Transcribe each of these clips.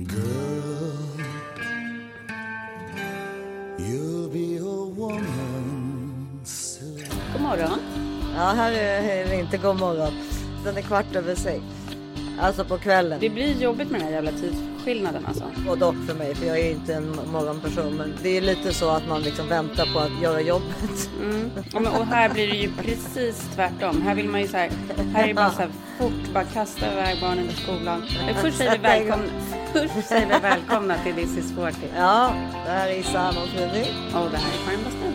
Girl, you'll be a woman soon. God morgon. Ja, här är det inte god morgon. Den är kvart över sex. Alltså på kvällen. Det blir jobbigt med den här jävla tidsskillnaden alltså. Och dock för mig, för jag är inte en morgonperson. Men det är lite så att man liksom väntar på att göra jobbet. Mm. Och, men, och här blir det ju precis tvärtom. Här vill man ju så här. Här är det bara så här fort, bara kasta iväg barnen till skolan. Först säger vi välkomna. Först säger vi välkomna till This is 40. Ja, det här är Isan och Fredrik. Och det här är Karin Bastin.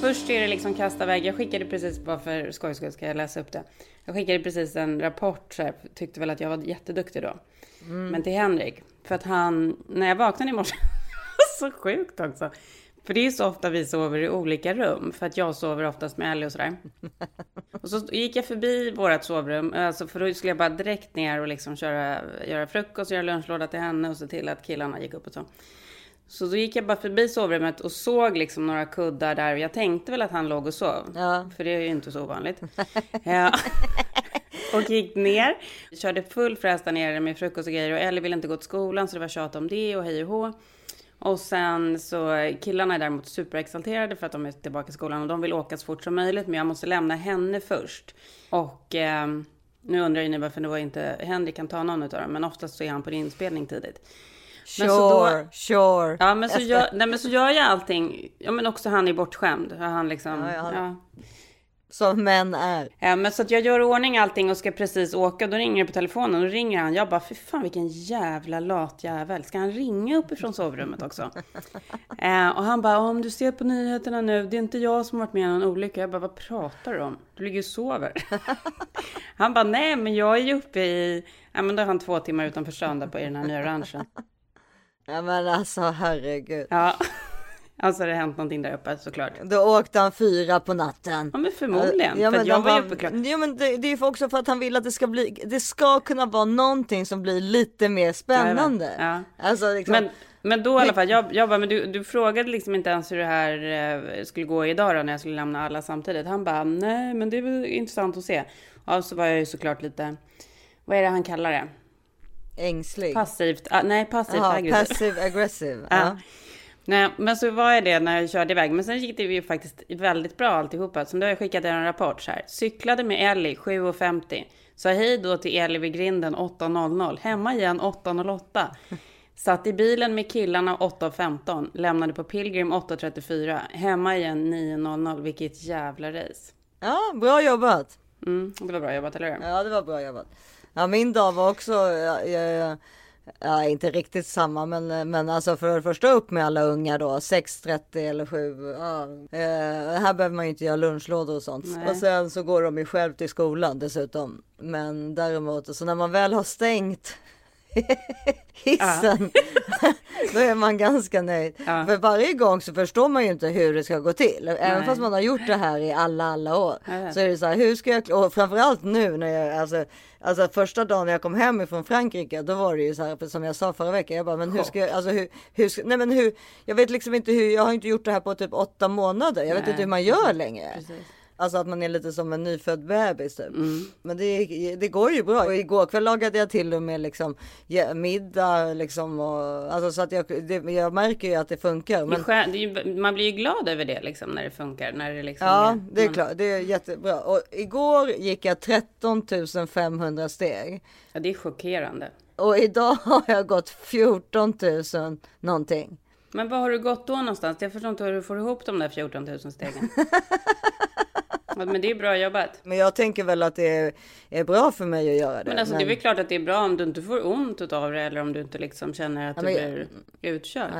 Först är det liksom kasta iväg. Jag skickade precis, bara för skojs skull ska jag läsa upp det. Jag skickade precis en rapport, så här, tyckte väl att jag var jätteduktig då. Men till Henrik, för att han, när jag vaknade i morse, så sjukt också. För det är så ofta vi sover i olika rum, för att jag sover oftast med Ellie och sådär. Och så gick jag förbi vårt sovrum, alltså för då skulle jag bara direkt ner och liksom köra, göra frukost, göra lunchlåda till henne och se till att killarna gick upp och så. Så då gick jag bara förbi sovrummet och såg liksom några kuddar där. Jag tänkte väl att han låg och sov. Ja. För det är ju inte så ovanligt. ja. Och gick ner. Körde full fräs där nere med frukost och grejer. Och Ellie ville inte gå till skolan så det var tjat om det och hej och hå. Och sen så killarna är däremot superexalterade för att de är tillbaka i skolan. Och de vill åka så fort som möjligt. Men jag måste lämna henne först. Och eh, nu undrar ju ni varför det var inte Henrik kan ta någon av dem. Men oftast så är han på inspelning tidigt. Sure, Men så då- sure. Ja, men så, gör, nej, men så gör jag allting. Ja, men också han är bortskämd. Han liksom, Ja, ja, ja, Som män är. Ja, men så att jag gör i ordning allting och ska precis åka. Då ringer det på telefonen. Då ringer han. Jag bara, fy fan vilken jävla lat jävel. Ska han ringa uppifrån sovrummet också? eh, och han bara, om du ser på nyheterna nu. Det är inte jag som varit med om någon olycka. Jag bara, vad pratar du om? Du ligger och sover. han bara, nej men jag är ju uppe i... Ja men då är han två timmar utanför stan där på i den här nya ranchen. Ja men alltså herregud. Ja, alltså det har hänt någonting där uppe såklart. Då åkte han fyra på natten. Ja men förmodligen. Ja, för men jag var ju uppe klockan... Ja, men det, det är ju också för att han vill att det ska bli, det ska kunna vara någonting som blir lite mer spännande. Ja. Alltså liksom, Men, men då i alla fall, jag, jag bara, men du, du frågade liksom inte ens hur det här eh, skulle gå idag då när jag skulle lämna alla samtidigt. Han bara, nej men det är väl intressant att se. Ja, så var jag ju såklart lite, vad är det han kallar det? ängslig. Passivt, ah, nej passivt Jaha, aggressivt. passive aggressive. Ja. Nej, men så var jag det när jag körde iväg. Men sen gick det ju faktiskt väldigt bra alltihopa. Så då har jag skickat en rapport så här. Cyklade med Ellie 7.50. Sa hej då till Ellie vid grinden 8.00. Hemma igen 8.08. Satt i bilen med killarna 8.15. Lämnade på Pilgrim 8.34. Hemma igen 9.00. Vilket jävla race. ja, bra jobbat. Mm, det var bra jobbat, eller hur? Ja, det var bra jobbat. Ja, min dag var också, ja, ja, ja, inte riktigt samma, men, men alltså för det första upp med alla unga då, 6.30 eller 7. Ja. Eh, här behöver man ju inte göra lunchlådor och sånt. Nej. Och sen så går de ju själv till skolan dessutom. Men däremot, så när man väl har stängt hissen, då är man ganska nöjd. Ja. För varje gång så förstår man ju inte hur det ska gå till. Även Nej. fast man har gjort det här i alla, alla år. Ja. Så är det så här, hur ska jag, och framförallt nu när jag, alltså, alltså första dagen när jag kom hem ifrån Frankrike, då var det ju så här, som jag sa förra veckan, jag bara, men hur ska jag, alltså hur, hur ska, nej men hur, jag vet liksom inte hur, jag har inte gjort det här på typ åtta månader, jag vet Nej, inte hur man gör längre. Precis. Alltså att man är lite som en nyfödd bebis typ. Mm. Men det, det går ju bra. Och igår kväll lagade jag till och med liksom ja, middag liksom. Och, alltså så att jag, det, jag märker ju att det funkar. Är Men, det är ju, man blir ju glad över det liksom när det funkar. När det liksom ja, det är man- klart. Det är jättebra. Och igår gick jag 13 500 steg. Ja, det är chockerande. Och idag har jag gått 14 000 någonting. Men var har du gått då någonstans? Jag förstår inte hur du får ihop de där 14 000 stegen. Ja, Men det är bra jobbat. Men, Men jag tänker väl att det är, bra för mig att göra det. alltså, det är väl klart att det är bra om du inte får ont utav det eller om du inte liksom känner att du men- blir utkörd.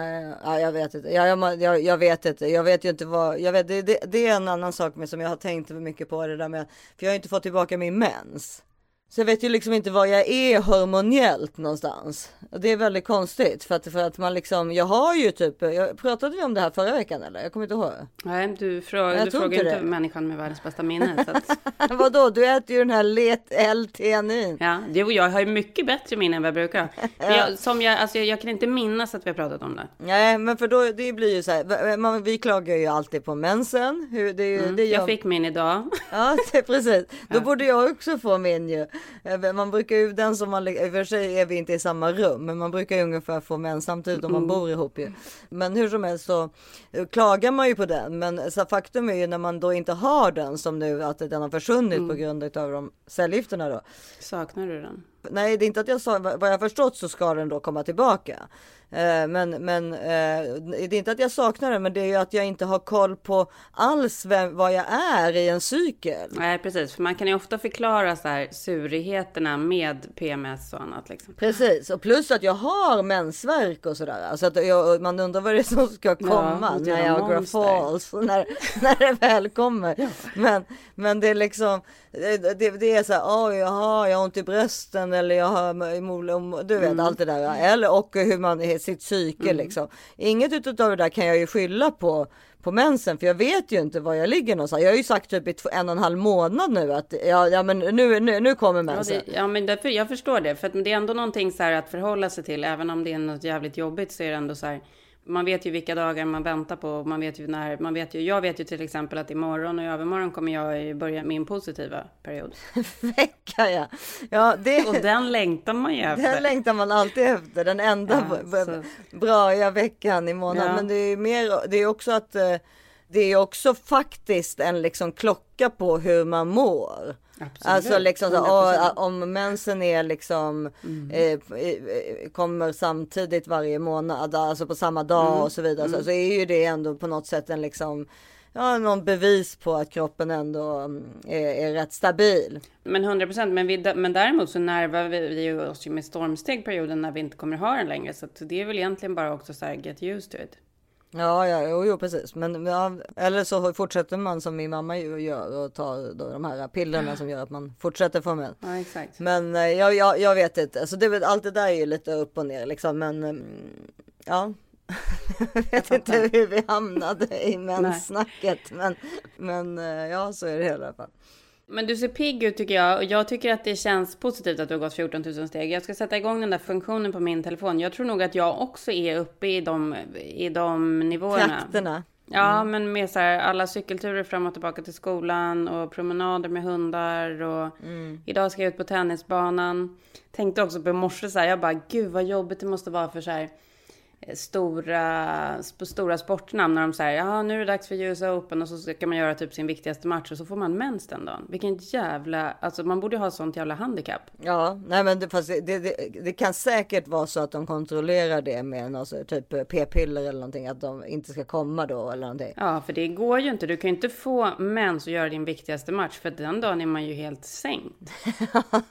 Ja, jag vet inte. Ja, jag, jag, jag vet inte. Jag vet ju inte vad. Jag vet, det, det, det är en annan sak med som jag har tänkt mycket på det där med. För jag har inte fått tillbaka min mens. Så jag vet ju liksom inte var jag är hormoniellt någonstans. Och Det är väldigt konstigt för att, för att man liksom, jag har ju typ, jag, pratade vi om det här förra veckan eller? Jag kommer inte ihåg. Nej, du, frå- Jag du frågar inte det. människan med världens bästa minne. Så att, Vadå, du äter ju den här L-teanin. ja, det, och jag har ju mycket bättre minne än vad jag brukar. För jag, som jag, alltså, jag, jag kan inte minnas att vi har pratat om det. Nej, men för då, det blir ju så här, man, vi klagar ju alltid på mensen. Hur, det, ju- det gör, Jag fick min idag. Ja, det, precis. Då borde jag också få min ju. Eh, man brukar ju den som man, i och för sig är vi inte i samma rum, men man brukar ju ungefär få män samtidigt om man Mm. bor ihop ju. Men hur som helst så eh, klagar man ju på den, men så faktum är ju när man då inte har den som nu att den har försvunnit Mm. på grund av de cellgifterna då. Saknar du den? Nej, det är inte att jag sa, vad jag förstått så ska den då komma tillbaka. Eh, men men eh, det är inte att jag saknar den, men det är ju att jag inte har koll på alls vem, vad jag är i en cykel. Nej, precis. För man kan ju ofta förklara så här surigheterna med PMS och annat liksom. Precis, och plus att jag har mensvärk och sådär. Alltså att jag, man undrar vad det är som ska komma det är när Niagara monster. Falls, när, när det väl kommer. Men, men det är liksom, det, det, det är så här, oj, jaha, jag har ont i brösten eller jag har du vet Mm. allt det där. Eller och hur man, sitt psyke liksom. Inget utav det där kan jag ju skylla på på mensen för jag vet ju inte var jag ligger någonstans. Jag har ju sagt typ i en och en halv månad nu att ja, ja men nu, nu, nu kommer Ja, mensen. det, ja, men därför, jag förstår det. För det är ändå någonting så här att förhålla sig till. Även om det är något jävligt jobbigt så är det ändå så här. Man vet ju vilka dagar man väntar på. och Man vet ju när. Man vet ju, jag vet ju till exempel att imorgon och i övermorgon kommer jag börja min positiva period. Vecka ja. Ja, det, Och den längtar man ju efter. Den längtar man alltid efter, den enda Ja, braiga veckan i månaden. Ja. Men det är mer, det är också att eh, det är också faktiskt en liksom klocka på hur man mår. Absolut, Alltså liksom så, 100%. åh, om mensen är liksom Mm. eh, eh, kommer samtidigt varje månad, alltså på samma dag Mm. och så vidare, så, så är ju det ändå på något sätt en liksom Ja, någon bevis på att kroppen ändå mm, är, är rätt stabil. Men 100 procent. Men, vi- men däremot så närvar vi oss ju med stormsteg perioden när vi inte kommer ha den längre. Så det är väl egentligen bara också så här get used to it. Ja, ja, jo, jo precis. Men ja, eller så fortsätter man som min mamma gör och tar då de här pillerna som gör att man fortsätter få män. Ja, exakt. Men eh, jag, jag, jag vet inte, alltså det, allt det där är ju lite upp och ner liksom, men mm, ja. jag vet inte hur vi hamnade i menssnacket, men, men eh, ja, så är det i alla fall. Men du ser pigg ut tycker jag. Och jag tycker att det känns positivt att du har gått 14 000 steg. Jag ska sätta igång den där funktionen på min telefon. Jag tror nog att jag också är uppe i de, i de nivåerna. Trakterna. Ja, men med så här, alla cykelturer fram och tillbaka till skolan och promenader med hundar och idag ska jag ut på tennisbanan. Tänkte också på morse så här, jag bara gud vad jobbigt det måste vara för så här stora, på stora sportnamn när de säger ja nu är det dags för US Open och så ska man göra typ sin viktigaste match och så får man mens den dagen. Vilken jävla, alltså man borde ha sånt jävla handikapp. Ja, nej men det, fast det, det, det kan säkert vara så att de kontrollerar det med någon så, typ eh, p-piller eller någonting, att de inte ska komma då eller någonting. Ja, för det går ju inte. Du kan ju inte få mens och göra din viktigaste match för den dagen är man ju helt sänkt.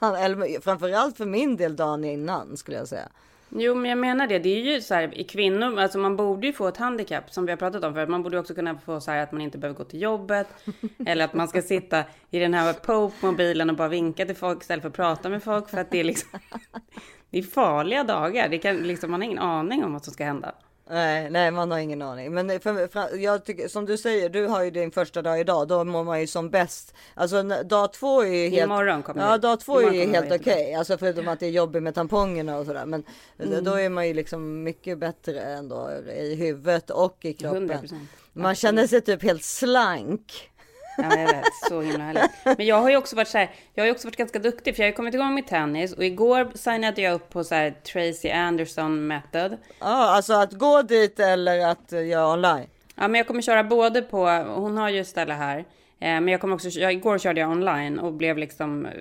eller framförallt för min del dagen innan skulle jag säga. Jo, men jag menar det. Det är ju så här i kvinnor, alltså man borde ju få ett handikapp som vi har pratat om för Man borde också kunna få så här att man inte behöver gå till jobbet eller att man ska sitta i den här Pope-mobilen och bara vinka till folk istället för att prata med folk för att det är liksom. Det är farliga dagar. Det kan liksom man har ingen aning om vad som ska hända. Nej, nej, man har ingen aning. Men för, för, jag tycker, som du säger, du har ju din första dag idag. Då mår man ju som bäst. Alltså dag två är ju helt. Imorgon kommer Ja, dag två är ju helt okej. jättebra. Alltså förutom att det är jobbigt med tampongerna och sådär. Men Mm. då är man ju liksom mycket bättre ändå i huvudet och i kroppen. 100%. Man känner sig typ helt slank. Ja, jag vet. Så himla härligt. Men jag har ju också varit så här, jag har ju också varit ganska duktig för jag har kommit igång med tennis och igår signade jag upp på så här Tracy Anderson method. Ja, alltså att gå dit eller att eh, göra online. Ja, men jag kommer köra både på, hon har ju ställe här, men jag kommer också, jag, igår körde jag online och blev liksom eh,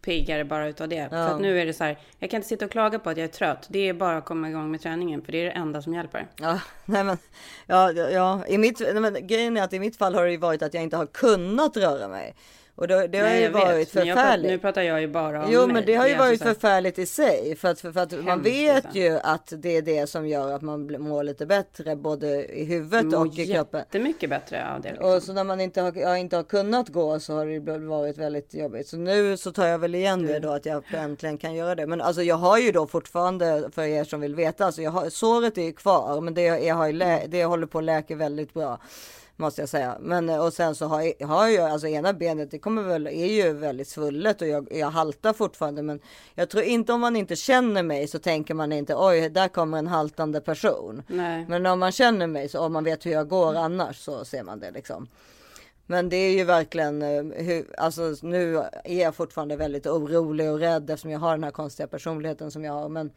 piggare bara utav det. För att nu är det så här, jag kan inte sitta och klaga på att jag är trött. Det är bara att komma igång med träningen, för det är det enda som hjälper. Ja, nej men, ja, ja, i mitt, nej men grejen är att i mitt fall har det ju varit att jag inte har kunnat röra mig. Och då, det har Nej, ju vet, varit jag pratar, förfärligt. nu pratar jag ju bara om Jo, men det har ju är alltså varit förfärligt i sig. För att, för, för att man vet alltså. ju att det är det som gör att man mår lite bättre både i huvudet Mår och i kroppen. jättemycket bättre av det. Liksom. Och så när man inte har, inte har kunnat gå så har det varit väldigt jobbigt. Så nu så tar jag väl igen det då att jag äntligen kan göra det. Men alltså jag har ju då fortfarande för er som vill veta, alltså jag har, såret är ju kvar, men det, jag har ju lä, det håller på att läka väldigt bra. Måste jag säga. Men eh, och sen så har jag, har jag alltså ena benet, det kommer väl, är ju väldigt svullet och jag, jag haltar fortfarande. Men jag tror inte om man inte känner mig så tänker man inte oj, där kommer en haltande person. Nej. Men om man känner mig så om man vet hur jag går annars så ser man det liksom. Men det är ju verkligen, eh, alltså nu är jag fortfarande väldigt orolig och rädd eftersom jag har den här konstiga personligheten som jag har. Men,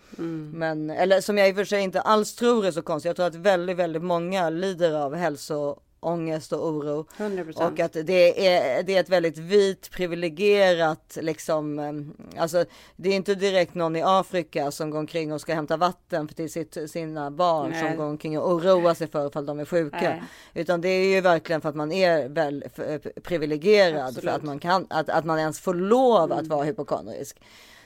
men eller som jag i och för sig inte alls tror är så konstig. Jag tror att väldigt, väldigt många lider av hälsoångest och oro. 100%. Och att det är, det är ett väldigt vit privilegierat liksom, eh, alltså det är inte direkt någon i Afrika som går omkring och ska hämta vatten till sitt, sina barn Nej. som går omkring och oroar sig för ifall de är sjuka. Nej. Utan det är ju verkligen för att man är väl privilegierad för Absolut. Mm. att man kan, att, att man ens får lov att vara hypokondrisk.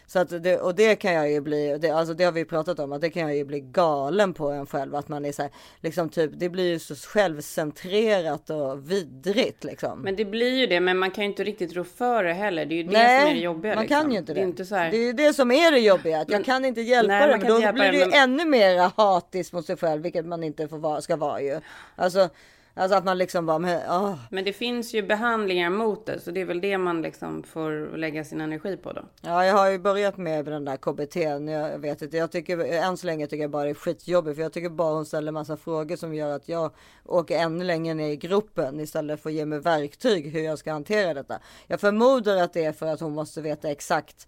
Så att det, och det kan jag ju bli, det, alltså det har vi pratat om, att det kan jag ju bli galen på en själv, att man är så här, liksom typ, det blir ju så självcentrerat och vidrigt liksom. Men det blir ju det, men man kan ju inte riktigt rå för det heller. Det är ju det som är det jobbiga. man liksom. kan ju inte det. Det är inte så här... Det är ju det som är det jobbiga, att jag Men- kan inte hjälpa Nej, det, men då blir det, ju men- ännu mer hatiskt mot sig själv, vilket man inte får vara, ska vara ju. Alltså, alltså att man liksom bara, men, åh. Men det finns ju behandlingar mot det, så det är väl det man liksom får lägga sin energi på då. Ja, jag har ju börjat med den där KBT. Jag vet inte, jag tycker än så länge tycker jag bara det är skitjobbigt för jag tycker bara hon ställer massa frågor som gör att jag åker ännu längre ner i gropen istället för att ge mig verktyg hur jag ska hantera detta. Jag förmodar att det är för att hon måste veta exakt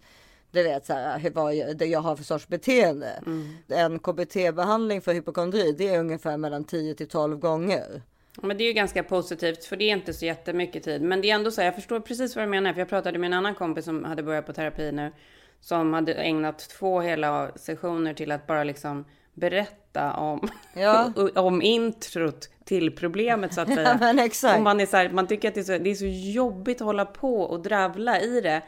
du vet så här, vad jag, det jag har för sorts beteende. En KBT-behandling för hypokondri, det är ungefär mellan 10 till 12 gånger. Men det är ju ganska positivt, för det är inte så jättemycket tid. Men det är ändå så här, jag förstår precis vad du menar, för jag pratade med en annan kompis som hade börjat på terapi nu, som hade ägnat två hela sessioner till att bara liksom berätta om, Ja. om introt till problemet så att säga. Ja, man, är så här, man tycker att det är, så, det är så jobbigt att hålla på och dravla i det.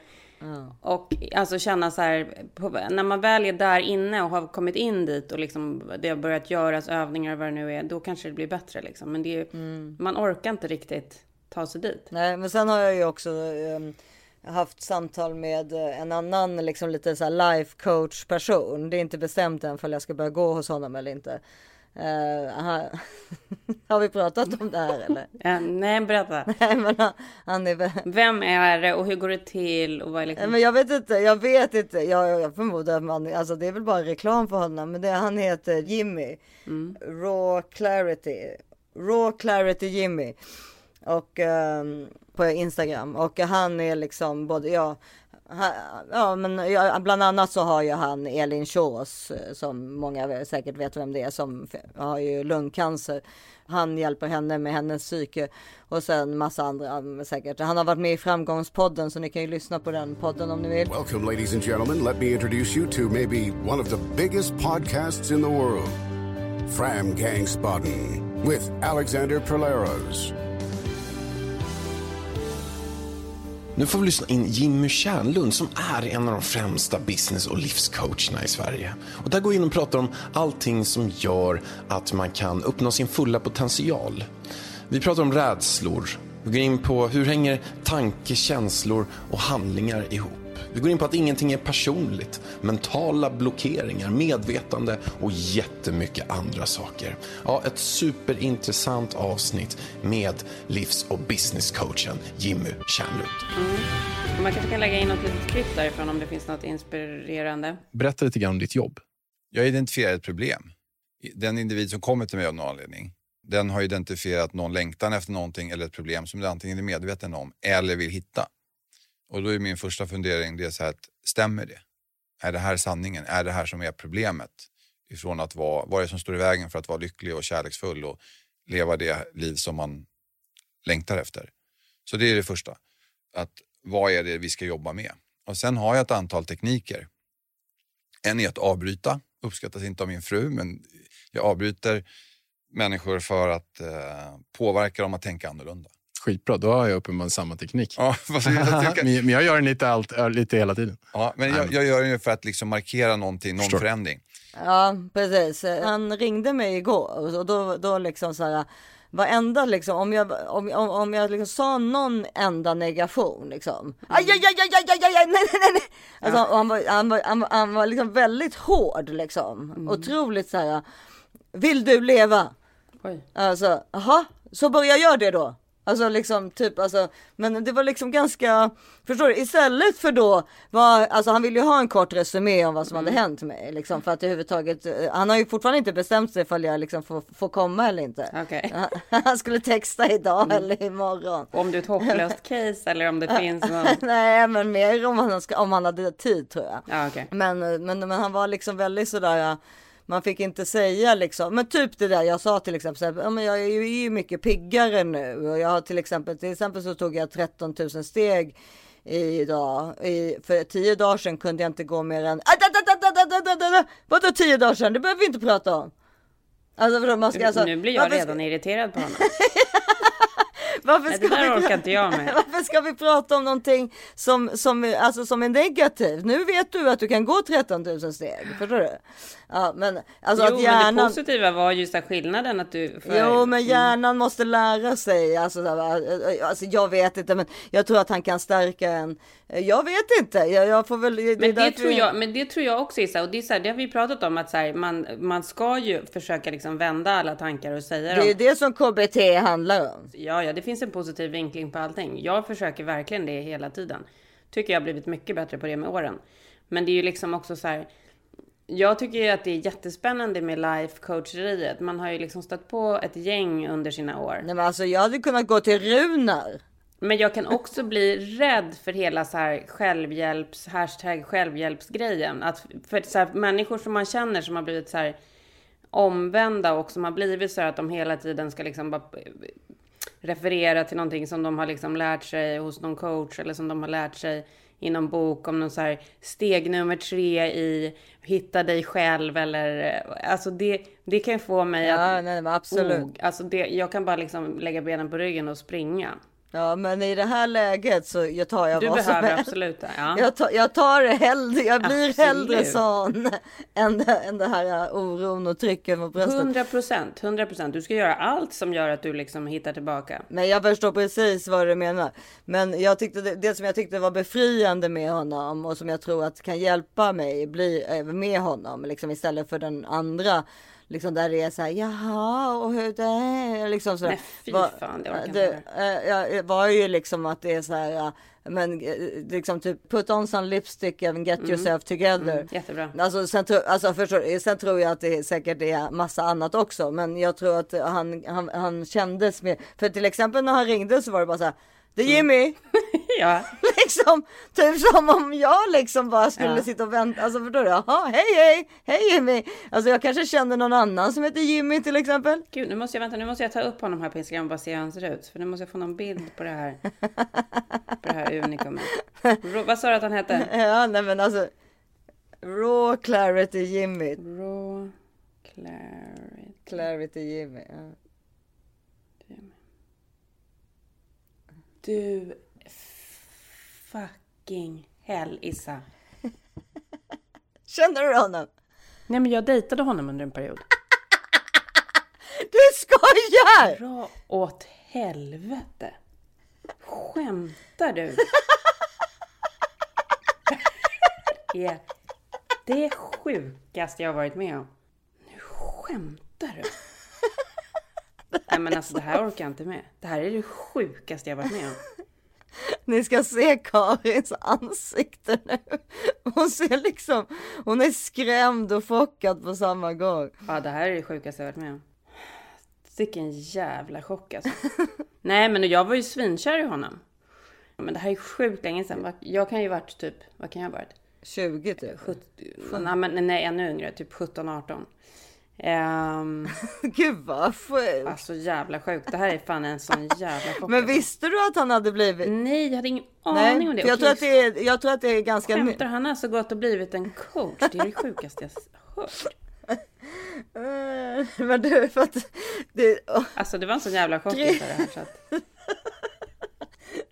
Och alltså känna så här, på, när man väl är där inne och har kommit in dit och liksom det har börjat göras övningar och vad det nu är, då kanske det blir bättre liksom. Men det är, man orkar inte riktigt ta sig dit. Nej, men sen har jag ju också ehm, haft samtal med eh, en annan liksom lite så life coach person. Det är inte bestämt än för jag ska börja gå hos honom eller inte. Eh, han, har vi pratat om det här eller? Eh, nej, berätta. Nej, men han, han är. Vem är det och hur går det till och vad är liksom... Men jag vet inte, jag vet inte. Jag, jag förmodar att man, alltså det är väl bara reklam för honom. Men det, han heter Jimmy. Raw Clarity. Raw Clarity Jimmy. Och ehm, på Instagram. Och han är liksom både, ja. Ja men bland annat så har ju han Elin Chås eh, som många säkert vet vem det är som har ju lungcancer. Han hjälper henne med hennes psyke och sen massa andra säkert. Han har varit med i Framgångspodden så ni kan ju lyssna på den podden om ni vill. Welcome, ladies and gentlemen. Let me introduce you to maybe one of the biggest podcasts in the world Framgangspodden with Alexander Perleros. Nu får vi lyssna in Jimmy Kärnlund som är en av de främsta business och livscoacherna i Sverige. Och där går vi in och pratar om allting som gör att man kan uppnå sin fulla potential. Vi pratar om rädslor. Vi går in på hur hänger tanke, känslor och handlingar ihop. Vi går in på att ingenting är personligt, mentala blockeringar, medvetande och jättemycket andra saker. Ja, ett superintressant avsnitt med livs och businesscoachen Jimmy Kärnlund. Man kanske kan lägga in något litet klipp därifrån om det finns något inspirerande. Berätta lite grann om ditt jobb. Jag identifierar ett problem. Den individ som kommer till mig av någon anledning, den har identifierat någon längtan efter någonting eller ett problem som den antingen är medveten om eller vill hitta. Och då är min första fundering, det är så här att stämmer det? Är det här sanningen? Är det här som är problemet? Ifrån att vara, vad är det som står i vägen för att vara lycklig och kärleksfull och leva det liv som man längtar efter? Så det är det första. Att vad är det vi ska jobba med? Och sen har jag ett antal tekniker. En är att avbryta, uppskattas inte av min fru, men jag avbryter människor för att eh, påverka dem att tänka annorlunda. Skitbra, då har jag uppenbarligen samma teknik. Ja, fast jag tycker- men men jag gör den lite, allt, lite hela tiden. ja, men jag, jag gör det ju för att liksom markera någonting, någon Förstår. förändring. Ja, precis. Han ringde mig igår och då, då liksom så här, varenda liksom, om jag, om, om, om jag liksom sa någon enda negation liksom. Aj, aj, aj, aj, aj, aj, aj, nej, nej, nej, nej. Alltså, och han, var, han, var, han, var, han var liksom väldigt hård liksom. Otroligt så här, vill du leva? Oj. Alltså, jaha, så börja göra det då. Alltså liksom typ alltså, men det var liksom ganska, förstår du, istället för då var, alltså han ville ju ha en kort resumé om vad som hade hänt mig liksom för att överhuvudtaget, eh, han har ju fortfarande inte bestämt sig ifall jag liksom får, får komma eller inte. Okej. Han- Han skulle texta idag eller imorgon. Om du är ett hopplöst case eller om det finns någon... Nej, men mer om han, om han hade tid tror jag. Ja, okej. Men, men, men han var liksom väldigt sådär, man fick inte säga liksom, men typ det där jag sa till exempel, så här, ja, men jag är ju, är ju mycket piggare nu och jag har till exempel, till exempel så tog jag 13 000 steg idag. I, för tio dagar sedan kunde jag inte gå mer än, vadå tio dagar sedan? Det behöver vi inte prata om. Alltså, för man ska, alltså, nu blir jag varför redan irriterad på honom. Varför Nej, ska, det där vi, orkar inte jag med. varför ska vi prata om någonting som, som, alltså, som är negativt? Nu vet du att du kan gå 13 000 steg, förstår du? Ja, men alltså jo, att men det hjärnan... positiva var just den skillnaden att du... För... Jo, men hjärnan måste lära sig. Alltså, alltså, jag vet inte, men jag tror att han kan stärka en. Jag vet inte. Jag, jag får väl. är Men det, tror jag, men det tror jag också Issa, och det, är så här, det har vi pratat om att så här, man, man ska ju försöka liksom vända alla tankar och säga Det är dem. det som KBT handlar om. Ja, ja, det finns en positiv vinkling på allting. Jag försöker verkligen det hela tiden. Tycker jag har blivit mycket bättre på det med åren. Men det är ju liksom också så här. Jag tycker ju att det är jättespännande med life coacheriet. Man har ju liksom stött på ett gäng under sina år. Nej, men alltså, jag hade kunnat gå till Runar. Men jag kan också bli rädd för hela så här självhjälps, hashtag självhjälpsgrejen. Att för så här, människor som man känner som har blivit så här omvända och som har blivit så här att de hela tiden ska liksom bara referera till någonting som de har liksom lärt sig hos någon coach eller som de har lärt sig i någon bok om någon så här steg nummer tre i hitta dig själv eller alltså det, det kan få mig Ja, att nej, absolut. Oh, alltså det, jag kan bara liksom lägga benen på ryggen och springa. Ja, men i det här läget så jag tar jag Du vad som helst. absolut det. Ja. Jag tar, jag tar det hellre, jag blir Absolut. hellre sån än, än det här oron och trycket mot bröstet. 100 procent, 100 procent. Du ska göra allt som gör att du liksom hittar tillbaka. Men jag förstår precis vad du menar. Men jag tyckte det, det som jag tyckte var befriande med honom och som jag tror att kan hjälpa mig bli eh, med honom liksom istället för den andra. Liksom där det är så här, jaha, och hur det är, liksom sådär. Nej, fy Var- fan, det orkar inte det, eh, ja, det var ju liksom att det är så här, men eh, liksom typ put on some lipstick and get yourself together. Mm, jättebra. Alltså, sen, alltså förstår, sen tror jag att det säkert är massa annat också, men jag tror att han, han, han kändes med, för till exempel när han ringde så var det bara så här, det är Jimmy, Ja, liksom, typ som om jag liksom bara skulle Ja. sitta och vänta, alltså förstår du, jaha, hej hej, hej Jimmy, alltså jag kanske känner någon annan som heter Jimmy till exempel. gud, nu måste jag vänta, nu måste jag ta upp honom här på Instagram och bara se hur han ser ut. För nu måste jag få någon bild på det här. På det här unikumet. Vad sa du att han hette? Ja, nej men alltså, raw clarity Jimmy, Raw Clarity. clarity Jimmy. Ja. Du fucking hell Issa. Känner du honom? Nej men jag dejtade honom under en period. Du skojar! Dra åt helvete. Skämtar du? Det är det sjukaste jag har varit med om. Nu skämtar du? Nej men alltså det här orkar jag inte med. Det här är det sjukaste jag varit med om. Ni ska se Karins ansikte nu. Hon ser liksom, hon är skrämd och chockad på samma gång. Ja, det här är det sjukaste jag varit med om. Vilken jävla chock alltså. Nej, men jag var ju svinkär i honom. Men det här är sjukt länge sedan. Jag kan ju varit typ, vad kan jag ha varit? 20 typ. 70, nej, men, nej, ännu yngre, typ 17, 18. Um, Gud vad sjukt. alltså jävla sjukt. Det här är fan en sån jävla chock. Men alltså. visste du att han hade blivit? Nej, jag hade ingen aning om det. jag, tror att det är, jag tror att det är ganska nytt. Han har alltså gått och blivit en coach? Det är det sjukaste jag hört. Men du, för att det, Alltså det var en sån jävla chock det här. Så att,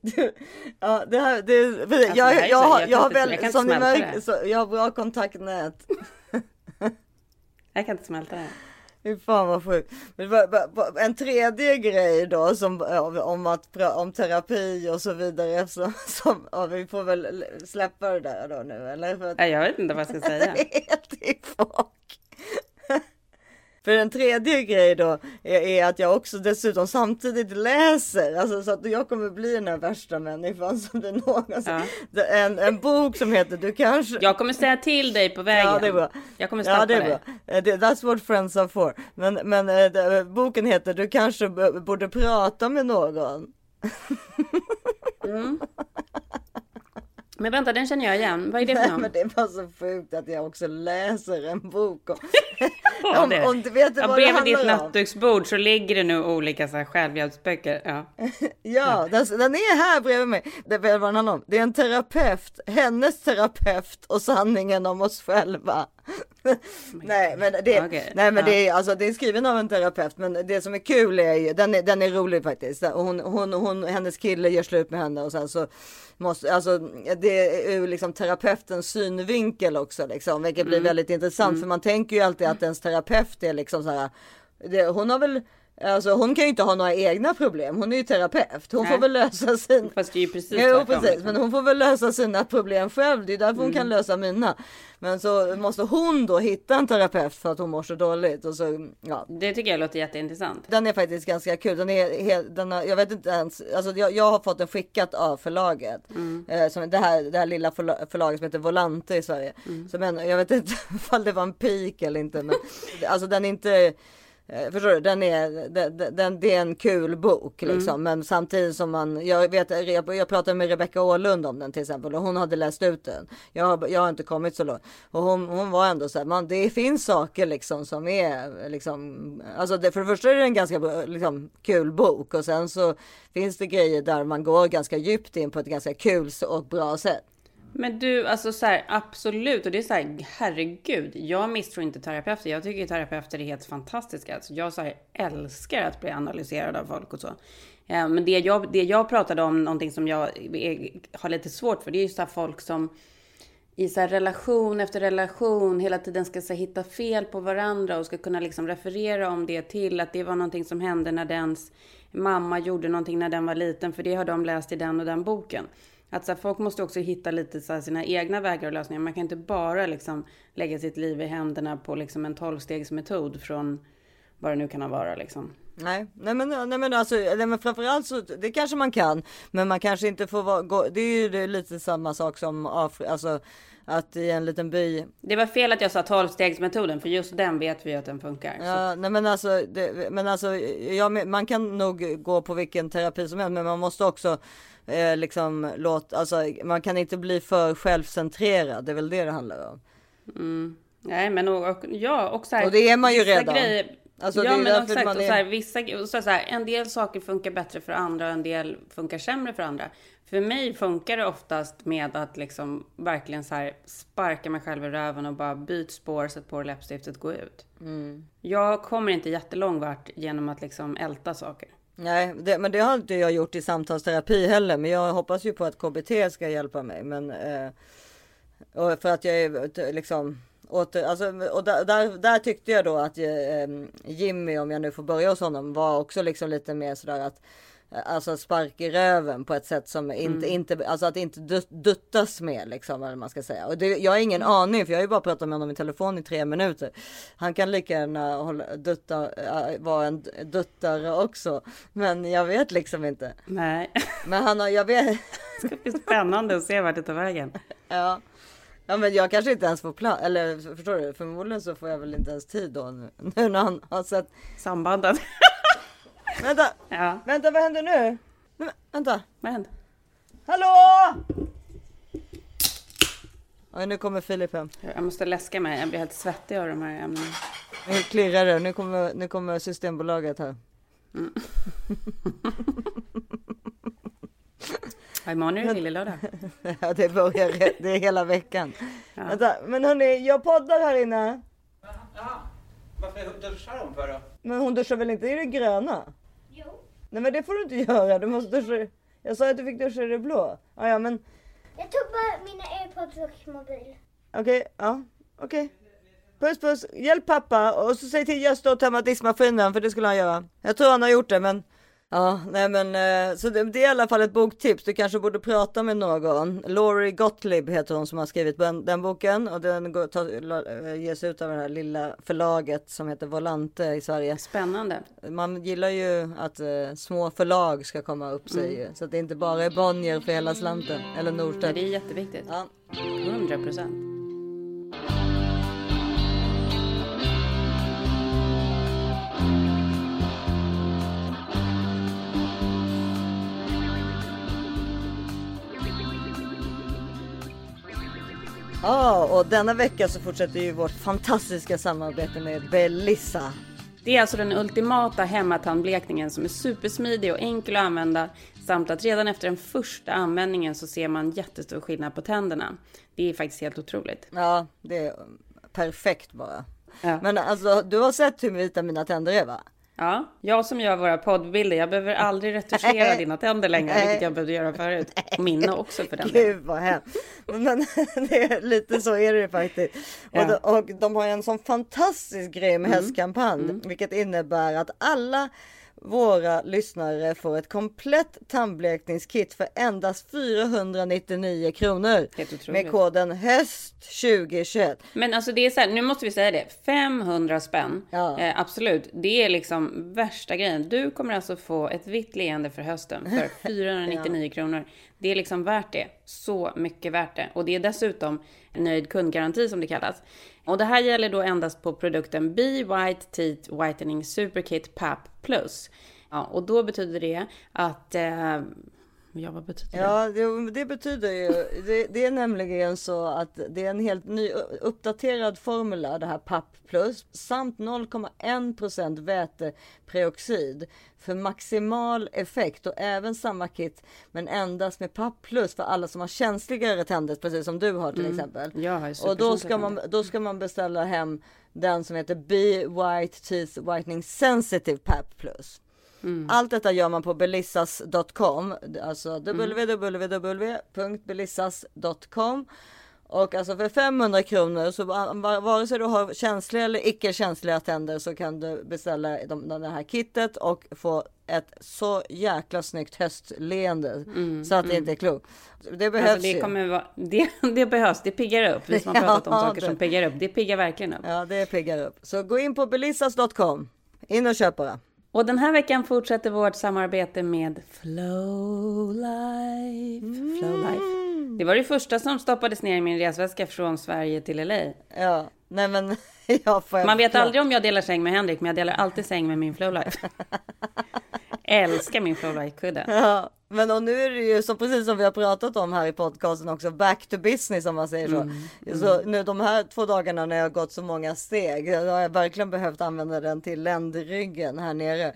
du, ja, det här, det, Alltså, det här är jag, jag, så- har- jag jag jag märker, det. så jag har bra kontaktnät. Jag kan inte smälta det. Fy fan vad sjukt. En tredje grej då som om att om terapi och så vidare som, som ja, vi får väl släppa det där då nu eller? För att jag vet inte vad jag ska säga. det är helt i. För en tredje grej då är, är att jag också dessutom samtidigt läser. Alltså så att jag kommer bli den här värsta människan som det någonsin. Ja. En, en bok som heter Du kanske. Jag kommer säga till dig på vägen. Ja, det är bra. Jag kommer stoppa Ja, det är dig. bra. Eh, det- That's what friends are for. Men, men det- boken heter Du kanske borde prata med någon. Men vänta, den känner jag igen. Vad är det för Nej, någon? men det bara så sjukt att jag också läser en bok. Om, Ja, om, om du vet Ja, vad det bredvid ditt handlar om. nattduksbord så ligger det nu olika så här självhjälpsböcker. Ja. Ja, den, den är här bredvid mig. Det är vad den handlar om. Det är en terapeut, hennes terapeut och sanningen om oss själva. Nej, men det, Okej, nej, men ja. det är alltså det är skriven av en terapeut, men det som är kul är ju den är, den är rolig faktiskt. Hon, hon, hon, hennes kille gör slut med henne och sen så måste alltså det är ur liksom terapeutens synvinkel också liksom, vilket blir väldigt intressant för man tänker ju alltid att ens terapeut är liksom så här. Det, hon har väl Alltså hon kan ju inte ha några egna problem. Hon är ju terapeut. Hon Nej. får väl lösa sin, Fast det är ju precis tvärtom, precis, liksom. men hon får väl lösa sina problem själv. Det är därför hon kan lösa mina. Men så måste hon då hitta en terapeut för att hon mår så dåligt. Och så, ja. Det tycker jag låter jätteintressant. Den är faktiskt ganska kul. Den är helt, den har, jag vet inte ens, alltså jag, jag har fått den skickat av förlaget. Eh, som det, här, det här lilla förla- förlaget som heter Volante i Sverige. Så men, jag vet inte ifall det var en pik eller inte. Men, alltså den är inte Förstår du? Den är, den, den, det är en kul bok liksom. Men samtidigt som man, jag vet, jag, pratade med Rebecca Åhlund om den till exempel och hon hade läst ut den. Jag, har- jag har inte kommit så långt. Och hon, hon var ändå så här, man, det finns saker liksom som är liksom, alltså det, för det första är det en ganska liksom, kul bok och sen så finns det grejer där man går ganska djupt in på ett ganska kul och bra sätt. Men du, alltså så här, absolut. Och det är så här, herregud. Jag misstror inte terapeuter. Jag tycker terapeuter är helt fantastiska. Alltså, jag så här, älskar att bli analyserad av folk och så. Eh, Men det jag, det jag pratade om, någonting som jag är, har lite svårt för, det är ju så här folk som i så här relation efter relation hela tiden ska så hitta fel på varandra och ska kunna liksom referera om det till att det var någonting som hände när dens mamma gjorde någonting när den var liten, för det har de läst i den och den boken. Att så här, folk måste också hitta lite så här, sina egna vägar och lösningar. Man kan inte bara liksom lägga sitt liv i händerna på liksom en tolvstegsmetod från vad det nu kan ha vara liksom. Nej, nej men, nej men alltså, nej men framförallt så, det kanske man kan, men man kanske inte får vara, gå, det är ju det är lite samma sak som Afri, alltså att i en liten by, Det var fel att jag sa tolvstegsmetoden, för just den vet vi att den funkar. Så ja, nej men alltså, det, men alltså, ja, man kan nog gå på vilken terapi som helst, men man måste också eh, liksom låta, alltså man kan inte bli för självcentrerad, det är väl det det handlar om. Nej, men och, och, ja, och så här, Och det är man ju redan. Grejer, Alltså, ja, är men exakt. man Och är- så här, vissa, så så här, en del saker funkar bättre för andra och en del funkar sämre för andra. För mig funkar det oftast med att liksom verkligen så här sparka mig själv i röven och bara byt spår, sätt på läppstiftet, gå ut. Mm. Jag kommer inte jättelång vart genom att liksom älta saker. Nej, det, men det har inte jag gjort i samtalsterapi heller, men jag hoppas ju på att KBT ska hjälpa mig, men eh, för att jag är eh, liksom åter, alltså, och där, där, tyckte jag då att eh, Jimmy, om jag nu får börja hos honom, var också liksom lite mer sådär att eh, Alltså spark i röven på ett sätt som inte, inte, alltså att inte dut- duttas med liksom, vad man ska säga. Och det, jag har ingen aning, för jag har ju bara pratat med honom i telefon i tre minuter. Han kan lika gärna hålla, dutta, äh, vara en duttare också. Men jag vet liksom inte. Nej, Men han har, jag vet, det ska bli spännande att se vart det tar vägen. ja. Ja men jag kanske inte ens får plats, eller förstår du? Förmodligen så får jag väl inte ens tid då nu, nu när han har sett. Sambandet. Vänta, ja, vänta vad händer nu? Men, vänta, vad hände? hallå! Oj, nu kommer Filip hem. Jag måste läska mig, jag blir helt svettig av de här ämnena. Nu klirrar det, nu kommer, nu kommer Systembolaget här. Ja, imorgon är det lillelördag. Ja det börjar, re- det är hela veckan. Ja. Vänta, men hörni, jag poddar här inne. Varför duschar hon för då? Men hon duschar väl inte i det gröna? Jo. Nej men det får du inte göra, du måste duscha Jag sa att du fick duscha i det blå. Ja, ja men Jag tog bara mina airpods och mobil. okej, ja, okej. Puss puss, hjälp pappa och så säg till Gösta att tömma diskmaskinen för det skulle han göra. Jag tror han har gjort det men Ja, nej men eh, så det, det är i alla fall ett boktips. Du kanske borde prata med någon. Laurie Gottlieb heter hon som har skrivit den, den boken och den går, eh, ges ut av det här lilla förlaget som heter Volante i Sverige. Spännande. Man gillar ju att eh, små förlag ska komma upp sig ju, så att det inte bara är Bonnier för hela slanten eller Norstedt. det är jätteviktigt. Ja. 100 procent. Ja, och denna vecka så fortsätter ju vårt fantastiska samarbete med Belissa. Det är alltså den ultimata hemmatandblekningen som är supersmidig och enkel att använda samt att redan efter den första användningen så ser man jättestor skillnad på tänderna. Det är faktiskt helt otroligt. Ja, det är perfekt bara. Ja. Men alltså, du har sett hur vita mina tänder är va? Ja, jag som gör våra poddbilder, jag behöver aldrig retuschera dina tänder längre, vilket jag behövde göra förut. Och mina också för den. Gud vad hemskt. Men det är lite så är det faktiskt. Ja. Och, de, och de har en sån fantastiskt grym Mm. hästkampanj, vilket innebär att alla våra lyssnare får ett komplett tandblekningskit för endast 499 kronor med koden HÖST 2021. Men alltså det är så här, nu måste vi säga det, 500 spänn, Ja. eh, absolut, det är liksom värsta grejen. Du kommer alltså få ett vitt leende för hösten för 499 kronor. Det är liksom värt det, så mycket värt det. Och det är dessutom en nöjd kundgaranti som det kallas. Och det här gäller då endast på produkten Be White Teeth Whitening Superkit PAP Plus. Ja, och då betyder det att, eh, ja vad betyder det? Ja, det, det betyder ju, det, det är nämligen så att det är en helt ny uppdaterad formula, det här PAP plus, samt 0,1 procent väteperoxid för maximal effekt och även samma kit, men endast med PAP plus för alla som har känsligare tänder, precis som du har till exempel. Jag har ju Och då ska, man, då ska man beställa hem den som heter Be White Teeth Whitening Sensitive PAP plus. Allt detta gör man på belissas.com, alltså www.belissas.com. Och alltså för 500 kronor så va- va- vare sig du har känsliga eller icke känsliga tänder så kan du beställa de, de, det här kittet och få ett så jäkla snyggt höstleende så att det inte är klokt. Det behövs Alltså det, kommer vara, det, det behövs, det piggar upp. Vi som har pratat om Ja, saker det- som piggar upp, det piggar verkligen upp. Ja, det piggar upp. Så gå in på belissas.com. In och köp bara. Och den här veckan fortsätter vårt samarbete med Flow Life. Flow Life. Det var det första som stoppades ner i min resväska från Sverige till LA. Ja, nej men ja, Man vet aldrig om jag delar säng med Henrik, men jag delar alltid säng med min Flow Life. Älskar min Flow Life-kudde. Ja, men och nu är det ju så precis som vi har pratat om här i podcasten också back to business om man säger så. Mm, Så nu de här två dagarna när jag har gått så många steg, då har jag verkligen behövt använda den till ländryggen här nere.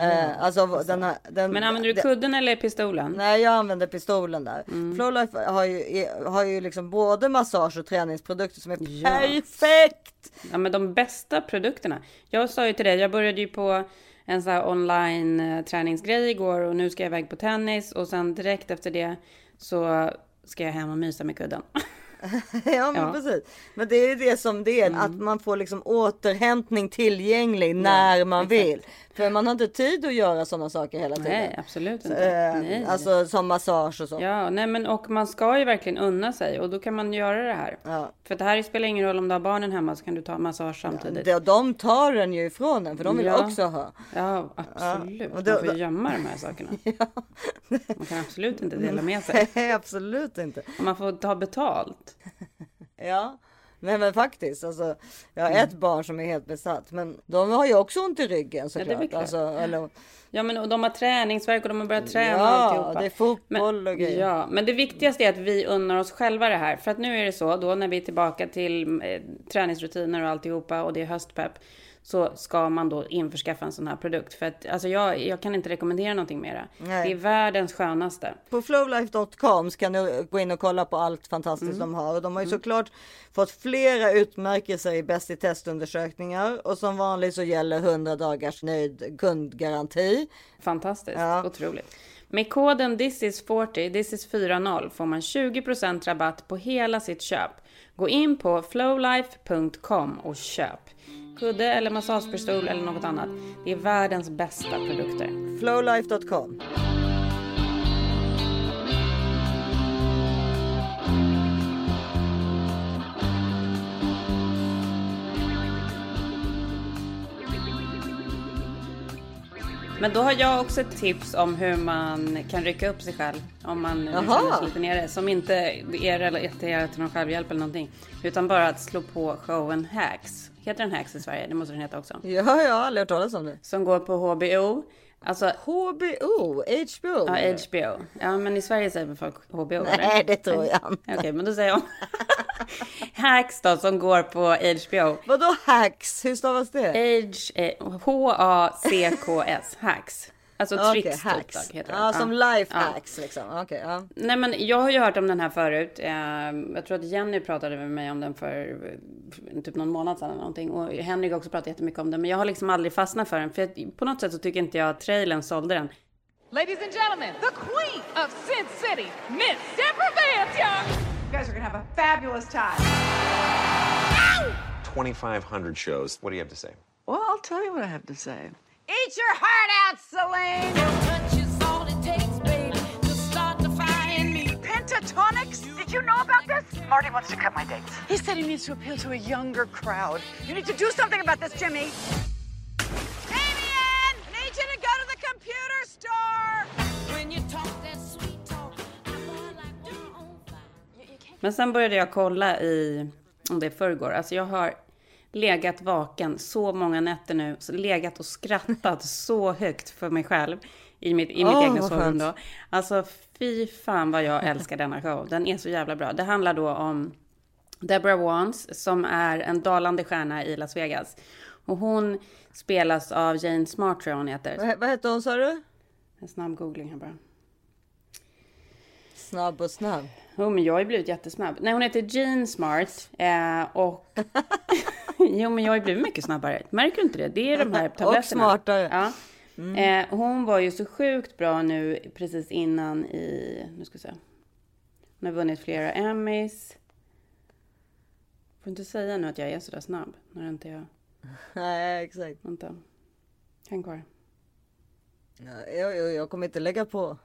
eh, alltså den här. Den, Men använder du det- kudden eller pistolen? Nej, jag använder pistolen där. Mm. Flowlife har ju, har ju liksom både massage och träningsprodukter som är Ja. perfekt. Ja, men de bästa produkterna. Jag sa ju till dig, jag började ju på en sån här online eh, träningsgrej igår och nu ska jag iväg på tennis och sen direkt efter det så ska jag hem och mysa med kudden. Ja, men Ja. precis. Men det är ju det som det är, Mm. att man får liksom återhämtning tillgänglig när man exakt. vill. För man har inte tid att göra sådana saker hela tiden. Nej, absolut inte. Eh, Nej. Alltså som massage och så. Ja, nej men och man ska ju verkligen unna sig och då kan man göra det här. Ja. För det här spelar ingen roll om du har barnen hemma så kan du ta massage samtidigt. De, de tar den ju ifrån en för de vill Ja. också ha. Ja, absolut. och då- Man får ju gömma de här sakerna. Man kan absolut inte dela med sig. Nej, absolut inte. Och man får ta betalt. Ja, nej men faktiskt. Alltså, jag har ett barn som är helt besatt, men de har ju också ont i ryggen Mm. såklart. klart. alltså, eller, Ja, men och de har träningsverk och de har börjat träna och ja, alltihopa. det är fotboll Men, och grejer. ja, men det viktigaste är att vi unnar oss själva det här. För att nu är det så, då när vi är tillbaka till eh, träningsrutiner och alltihopa och det är höstpepp. Så ska man då införskaffa en sån här produkt. För att alltså jag, jag kan inte rekommendera någonting mera. Nej. Det är världens skönaste. På flowlife.com kan du gå in och kolla på allt fantastiskt Mm. de har. Och de har ju såklart fått flera utmärkelser i Bäst i testundersökningar. Och som vanligt så gäller 100 dagars nöjd kundgaranti. Fantastiskt, Ja. otroligt. Med koden thisis40, thisis40 får man 20% rabatt på hela sitt köp. Gå in på flowlife.com och köp. Kudde eller massagepistol eller något annat. Det är världens bästa produkter. Flowlife.com. Men då har jag också ett tips om hur man kan rycka upp sig själv. Om man känner sig lite nere. Som inte är relaterat till någon självhjälp eller någonting. Utan bara att slå på showen Hacks. Heter den Hacks i Sverige? Det måste den heta också. Ja, jag har aldrig hört talas om det. Som går på HBO. Alltså HBO, HBO. Ja, HBO. Ja, men i Sverige säger väl folk HBO? Nej, eller? det tror jag Okej, okay, men då säger jag Hacks då, som går på HBO. Vadå hacks? Hur stavas det? H-A-C-K-S. Hacks. Alltså Okej, tricks hacks. typ. Heter det. Ja, som life Ja. hacks liksom. Okej, ja. Nej men jag har ju hört om den här förut. Eh, Jag tror att Jenny pratade med mig om den för eh, typ någon månad sedan eller någonting. Och Henrik också pratat jättemycket om den. Men jag har liksom aldrig fastnat för den. För på något sätt så tycker inte jag att trailern sålde den. Ladies and gentlemen, the queen of Sin City, Miss Deborah Vance Young. You guys are gonna have a fabulous time. 2,500 shows. What do you have to say? Well, I'll tell you what I have to say. Eat your heart out, Celine! Well touches all it takes, baby, to start the fire in me. Pentatonics? Did you know about this? Marty wants to cut my dates. He said he needs to appeal to a younger crowd. You need to do something about this, Jimmy. Damien! Need you to go to the computer store! When you talk that sweet talk, I'm more like one on fire. Men sen började jag kolla i, om det är förrgår, alltså jag har legat vaken så många nätter nu, legat och skrattat så högt för mig själv i mitt, i mitt Åh, egna sovrum då. Alltså fy fan vad jag älskar denna show. Den är så jävla bra. Det handlar då om Deborah Wans som är en dalande stjärna i Las Vegas. Och hon spelas av Jane Smart tror jag hon heter. Vad, vad hette hon sa du? En snabb googling här bara. Snabb och snabb. Jo, men jag har ju blivit jättesnabb. Nej, hon heter Jean Smart. Eh, och... jo, men jag har ju blivit mycket snabbare. Märker du inte det? Det är de här Och tabletterna. smartare. Ja. Eh, hon var ju så sjukt bra nu precis innan i... Nu ska vi se. Hon har vunnit flera Emmys. Får inte säga nu att jag är sådär snabb. När inte jag... Nej, exakt. Vänta. Häng kvar. Ja, jag, jag, jag kommer inte lägga på.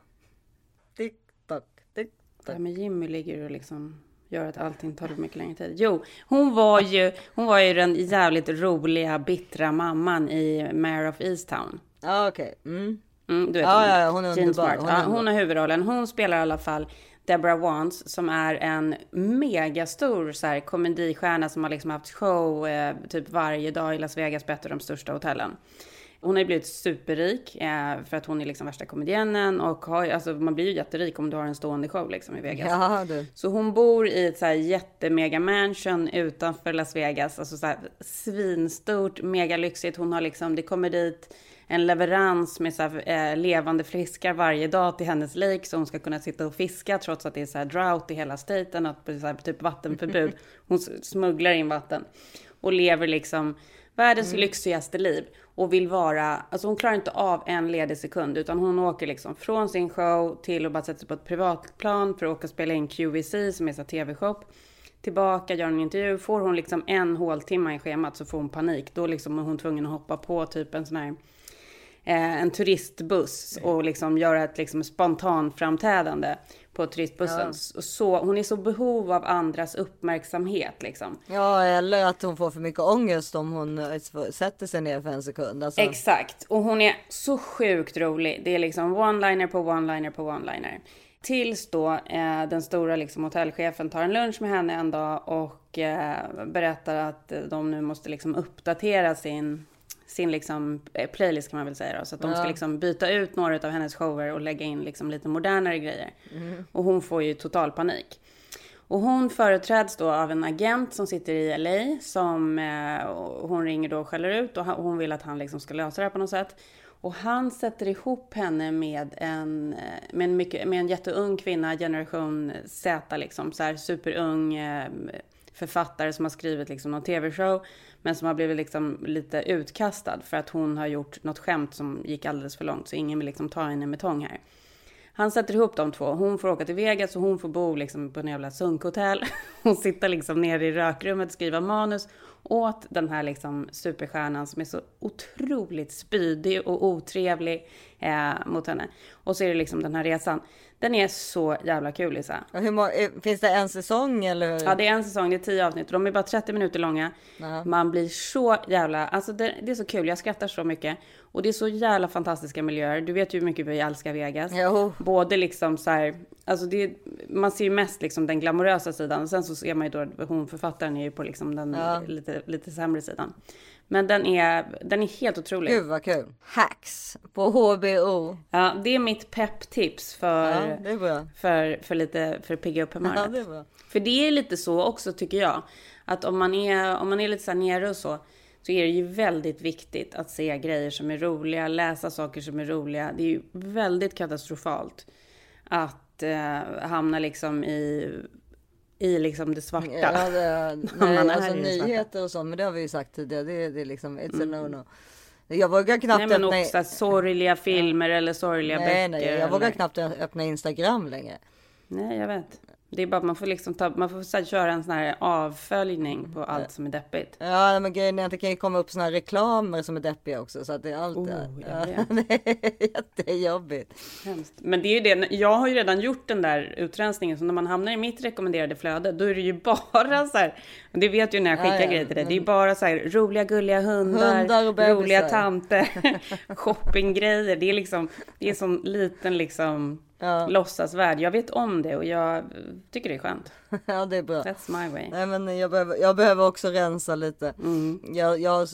TikTok, Det här med Jimmy ligger och liksom gör att allting tar mycket längre tid. Jo, hon var ju, hon var ju den jävligt roliga, bittra mamman i Mayor of Easttown. Ja, okej. Mm. Mm, du vet Ja, hon, ja, hon är Jean underbar. Smart. Hon är ja, hon har huvudrollen. Hon spelar i alla fall Deborah Wans som är en megastor så här, komedistjärna som har liksom haft show eh, typ varje dag i Las Vegas på ett av de största hotellen. Hon har ju blivit superrik eh, för att hon är liksom värsta komedienen och har, alltså, man blir ju jätterik om du har en stående show liksom i Vegas. Ja, du. Så hon bor i ett så här jättemega mansion utanför Las Vegas. Alltså så här svinstort, megalyxigt. Hon har liksom, det kommer dit en leverans med så här, eh, levande fiskar varje dag till hennes lake. Så hon ska kunna sitta och fiska trots att det är så här drought i hela staten. Och så här, typ vattenförbud. Hon smugglar in vatten. Och lever liksom världens lyxigaste liv. Och vill vara, alltså hon klarar inte av en ledig sekund. Utan hon åker liksom från sin show till att bara sätta sig på ett privatplan för att åka och spela in QVC som är så tv-shop. Tillbaka, gör en intervju. Får hon liksom en håltimme i schemat så får hon panik. Då liksom är hon tvungen att hoppa på typ en sån här eh, en turistbuss och liksom göra ett liksom spontanframträdande på turistbussen. Ja. Så, hon är så behov av andras uppmärksamhet liksom. Ja, eller att hon får för mycket ångest om hon eh, sätter sig ner för en sekund. Alltså, Exakt, och hon är så sjukt rolig. Det är liksom one-liner på one-liner på one-liner. Tills då eh, den stora liksom, hotellchefen tar en lunch med henne en dag och eh, berättar att de nu måste liksom uppdatera sin, sin liksom, eh, playlist kan man väl säga då. Så att de ska liksom byta ut några av hennes shower och lägga in liksom lite modernare grejer. Mhm. Och hon får ju total panik. Och hon företräds då av en agent som sitter i LA som eh, hon ringer då och skäller ut och hon vill att han liksom ska lösa det här på något sätt. Och han sätter ihop henne med en, eh, med en, mycket, med en jätteung kvinna, generation Z liksom, så här superung eh, författare som har skrivit liksom någon tv-show men som har blivit liksom lite utkastad för att hon har gjort något skämt som gick alldeles för långt så ingen vill liksom ta henne med tång här. Han sätter ihop de två. Hon får åka till Vegas och hon får bo liksom på en jävla sunkhotell. Hon sitter liksom nere i rökrummet och skriva manus. åt den här liksom superstjärnan som är så otroligt spydig och otrevlig eh, mot henne. Och så är det liksom den här resan. Den är så jävla kul Lisa. Och hur eh, finns det en säsong eller? Ja, det är en säsong, det är tio avsnitt. De är bara 30 minuter långa. Ja. Man blir så jävla, alltså det, det är så kul, jag skrattar så mycket. Och det är så jävla fantastiska miljöer. Du vet ju hur mycket vi älskar Vegas. Jo. Både liksom så här, alltså det, man ser ju mest liksom den glamorösa sidan. Och sen så ser man ju då, hon författaren är ju på liksom den Ja. lite, lite sämre sidan. Men den är, den är helt otrolig. Gud vad kul. Hacks på HBO. Ja, det är mitt pepptips för, Ja, för, för lite, för att pigga upp humöret. Ja, det är bra. För det är lite så också tycker jag. Att om man är, om man är lite så här nere och så. Så är det ju väldigt viktigt att se grejer som är roliga, läsa saker som är roliga. Det är ju väldigt katastrofalt. Att eh, hamna liksom i, i liksom det svarta. Ja, det, nej, alltså nyheter och sånt, men det har vi ju sagt tidigare. Det, det är liksom, it's a no-no. Jag vågar knappt Nej men öppna... också sorgliga filmer eller sorgliga nej, böcker. nej, jag vågar eller- knappt öppna Instagram längre. Nej, jag vet. Det är bara att man får liksom ta, man får så här, köra en sån här avföljning på allt som är deppigt. Ja, men grejen är att det kan ju komma upp såna här reklamer som är deppiga också, så att det är allt Oh, Ja, det är jättejobbigt. Hemskt. Men det är ju det, jag har ju redan gjort den där utrensningen, så när man hamnar i mitt rekommenderade flöde, då är det ju bara så här, det vet ju när jag skickar Ja, ja, grejer till dig, det är men- bara så här roliga gulliga hundar, Hundar roliga tanter, shoppinggrejer, det är liksom, det är som liten liksom Ja. låtsasvärld. Jag vet om det och jag tycker det är skönt. Ja, det är bra. That's my way. Nej, men jag behöver, jag behöver också rensa lite. Mm. Jag, jag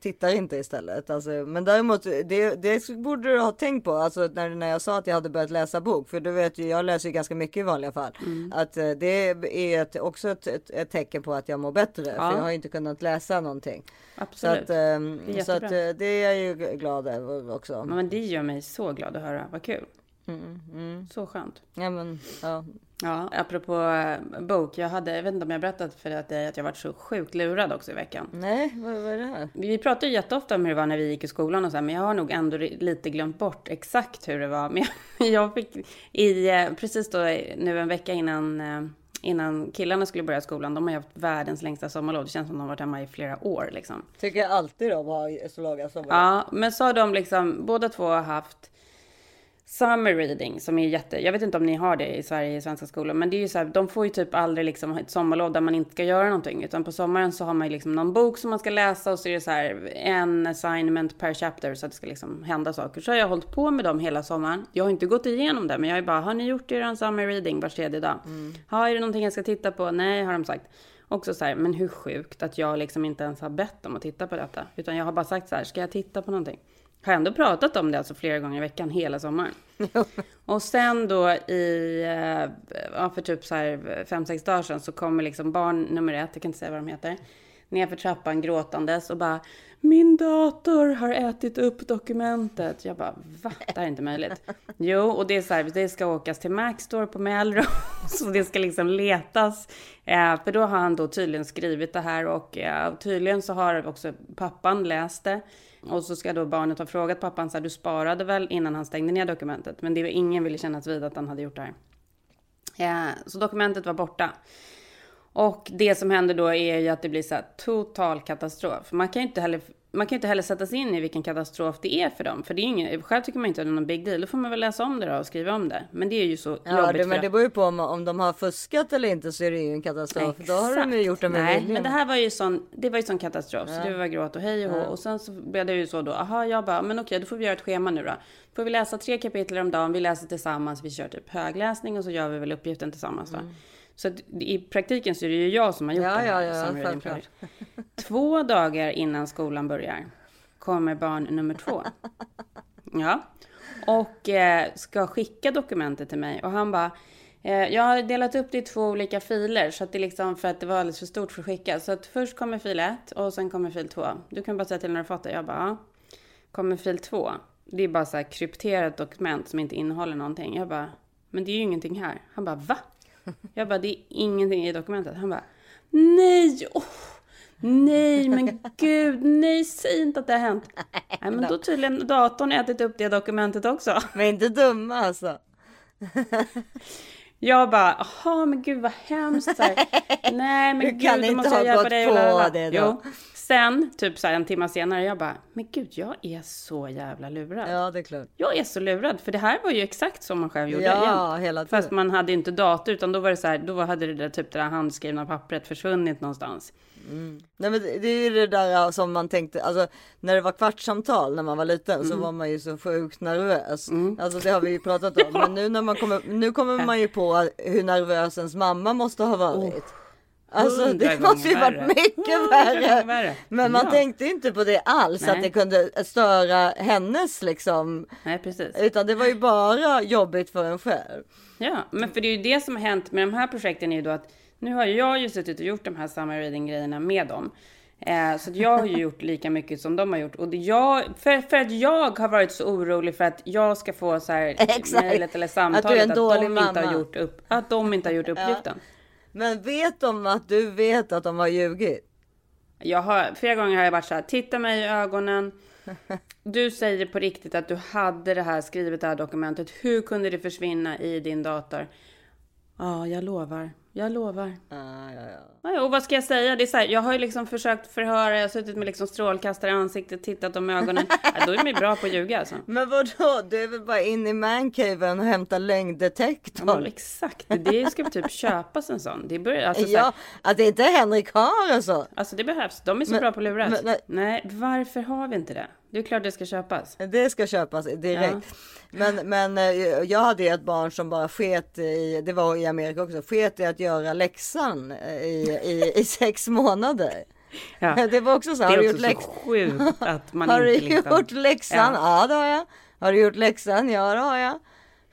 tittar inte istället. Alltså, men däremot, det, det borde du ha tänkt på. Alltså, när, när jag sa att jag hade börjat läsa bok. För du vet ju, jag läser ju ganska mycket i vanliga fall. Mm. Att eh, det är ett, också ett, ett, ett tecken på att jag mår bättre. Ja. För jag har inte kunnat läsa någonting. Absolut. Så, att, ehm, Det är så att eh, det är jag ju glad över också. Men det gör mig så glad att höra, vad kul. Mm, Så skönt. Ja, men, ja. Ja, apropå eh, bok. Jag hade, jag vet inte om jag berättat för dig att jag varit så sjukt lurad också i veckan. Nej, vad, är det här? Vi pratar ju jätteofta om hur det var när vi gick i skolan och så här, men jag har nog ändå lite glömt bort exakt hur det var. Men jag, jag fick i, precis då nu en vecka innan, innan killarna skulle börja skolan, de har ju haft världens längsta sommarlov. Det känns som de har varit hemma i flera år liksom. Tycker jag alltid de har så låga sommar. Ja, men så har de liksom, båda två har haft Summer reading som är jätte, jag vet inte om ni har det i Sverige i svenska skolor, men det är ju så här, de får ju typ aldrig liksom ett sommarlov där man inte ska göra någonting, utan på sommaren så har man ju liksom någon bok som man ska läsa och så är det så här en assignment per chapter så att det ska liksom hända saker. Så har jag hållit på med dem hela sommaren. Jag har inte gått igenom det, men jag är bara, har ni gjort er summer reading var tredje dag? Ja, är det någonting jag ska titta på? Nej, har de sagt. Också så här, men hur sjukt att jag liksom inte ens har bett dem att titta på detta, utan jag har bara sagt så här, ska jag titta på någonting? Har ändå pratat om det alltså flera gånger i veckan hela sommaren. Och sen då i, eh, ja, för typ så här fem, sex dagar sedan så kommer liksom barn nummer ett, jag kan inte säga vad de heter, ner för trappan gråtandes och bara min dator har ätit upp dokumentet. Jag bara, va? Det här är inte möjligt. Jo, och det är så här, det ska åkas till Maxstore på Melrose så det ska liksom letas. Eh, för då har han då tydligen skrivit det här och eh, tydligen så har också pappan läst det. Och så ska då barnet ha frågat pappan så här, du sparade väl innan han stängde ner dokumentet? Men det var ingen ville kännas vid att han hade gjort det här. Eh, så dokumentet var borta. Och det som händer då är ju att det blir så här total katastrof. Man kan ju inte heller, man kan ju inte heller sätta sig in i vilken katastrof det är för dem. För det är ingen, själv tycker man inte att det är någon big deal. Då får man väl läsa om det då och skriva om det. Men det är ju så Ja, jobbigt det, men det beror ju på om, om de har fuskat eller inte så är det ju en katastrof. Då har de ju Exakt. gjort det med Nej, men det här var ju sån, det var ju sån katastrof. Så Ja. det var gråt och hej och. Ja. Och sen så blev det ju så då, aha, jag bara, men okej, då får vi göra ett schema nu då. Får vi läsa tre kapitel om dagen, vi läser tillsammans, vi kör typ högläsning och så gör vi väl uppgiften tillsammans då. Så att i praktiken så är det ju jag som har gjort. Ja, det här. ja, ja, som reading project. Två dagar innan skolan börjar kommer barn nummer två. Ja. Och eh, ska skicka dokumentet till mig. Och han bara, eh, jag har delat upp det i två olika filer. Så att det liksom, för att det var alldeles för stort för att skicka. Så att först kommer fil 1 och sen kommer fil 2. Du kan bara säga till när du fått det. Jag bara, ja. Kommer fil 2. Det är bara så här krypterat dokument som inte innehåller någonting. Jag bara, men det är ju ingenting här. Han bara, va? Jag bara, det är ingenting i dokumentet. Han bara, nej! oh, nej, men gud, nej, säg inte att det har hänt. Nej, men då tydligen datorn ätit upp det dokumentet också. Men inte dumma alltså. Jag bara, jaha men gud vad hemskt. Så här, Nej men Du gud, kan då inte måste ha jag hjälpa gått dig. på och lalala. det då. Jo. Sen, typ så här en timme senare, jag bara, men gud jag är så jävla lurad. Ja, det är klart. Jag är så lurad, för det här var ju exakt som man själv gjorde Ja, igen. hela tiden. Fast man hade ju inte dator, utan då var det så här, då hade det där, typ det där handskrivna pappret försvunnit någonstans. Nej men det är ju det där som man tänkte, alltså när det var kvartssamtal när man var liten så var man ju så sjukt nervös. Alltså det har vi ju pratat om. Men nu när man kommer, nu kommer man ju på hur nervös ens mamma måste ha varit. Alltså hundra det måste ju varit mycket värre. värre. Men man Ja. tänkte inte på det alls att Nej. det kunde störa hennes liksom. Nej, precis. Utan det var ju bara jobbigt för en själv. Ja, men för det är ju det som har hänt med de här projekten är ju då att nu har jag ju suttit och gjort de här summer reading grejerna med dem. Eh, så jag har ju gjort lika mycket som de har gjort. Och jag, för, för att jag har varit så orolig för att jag ska få så här mejlet eller Att du är samtalet en att, dålig de inte mamma. har gjort upp, att de inte har gjort uppgiften. Men vet de att du vet att de har ljugit? Jag har, flera gånger har jag varit så här, titta mig i ögonen. Du säger på riktigt att du hade det här skrivet, det här dokumentet. Hur kunde det försvinna i din dator? Ja, jag lovar. Jag lovar. Ah, ja, ja. Ja, och vad ska jag säga? Det är så här, jag har ju liksom försökt förhöra, jag har suttit med liksom strålkastare i ansiktet, tittat i ögonen. Ja, då är ju bra på att ljuga alltså. Men vadå, du är väl bara in i mancaven och hämta Ja, längddetektorn? men exakt, det ska typ köpas en sån. Det, börjar, alltså, så här, Ja, att det inte är Henrik har alltså. alltså det behövs, de är så Men- bra på att lura. men- nej. nej, varför har vi inte det? Det är klart det ska köpas. Det ska köpas direkt. Men, men eh, jag hade ett barn som bara sket i, det var i Amerika också, sket i att göra läxan eh, i, i, i sex månader. Ja. Det var också så, Det har du gjort läx... så sjukt att man Har du liksom... gjort läxan? Ja. det har jag. Har du gjort läxan? Ja det har jag.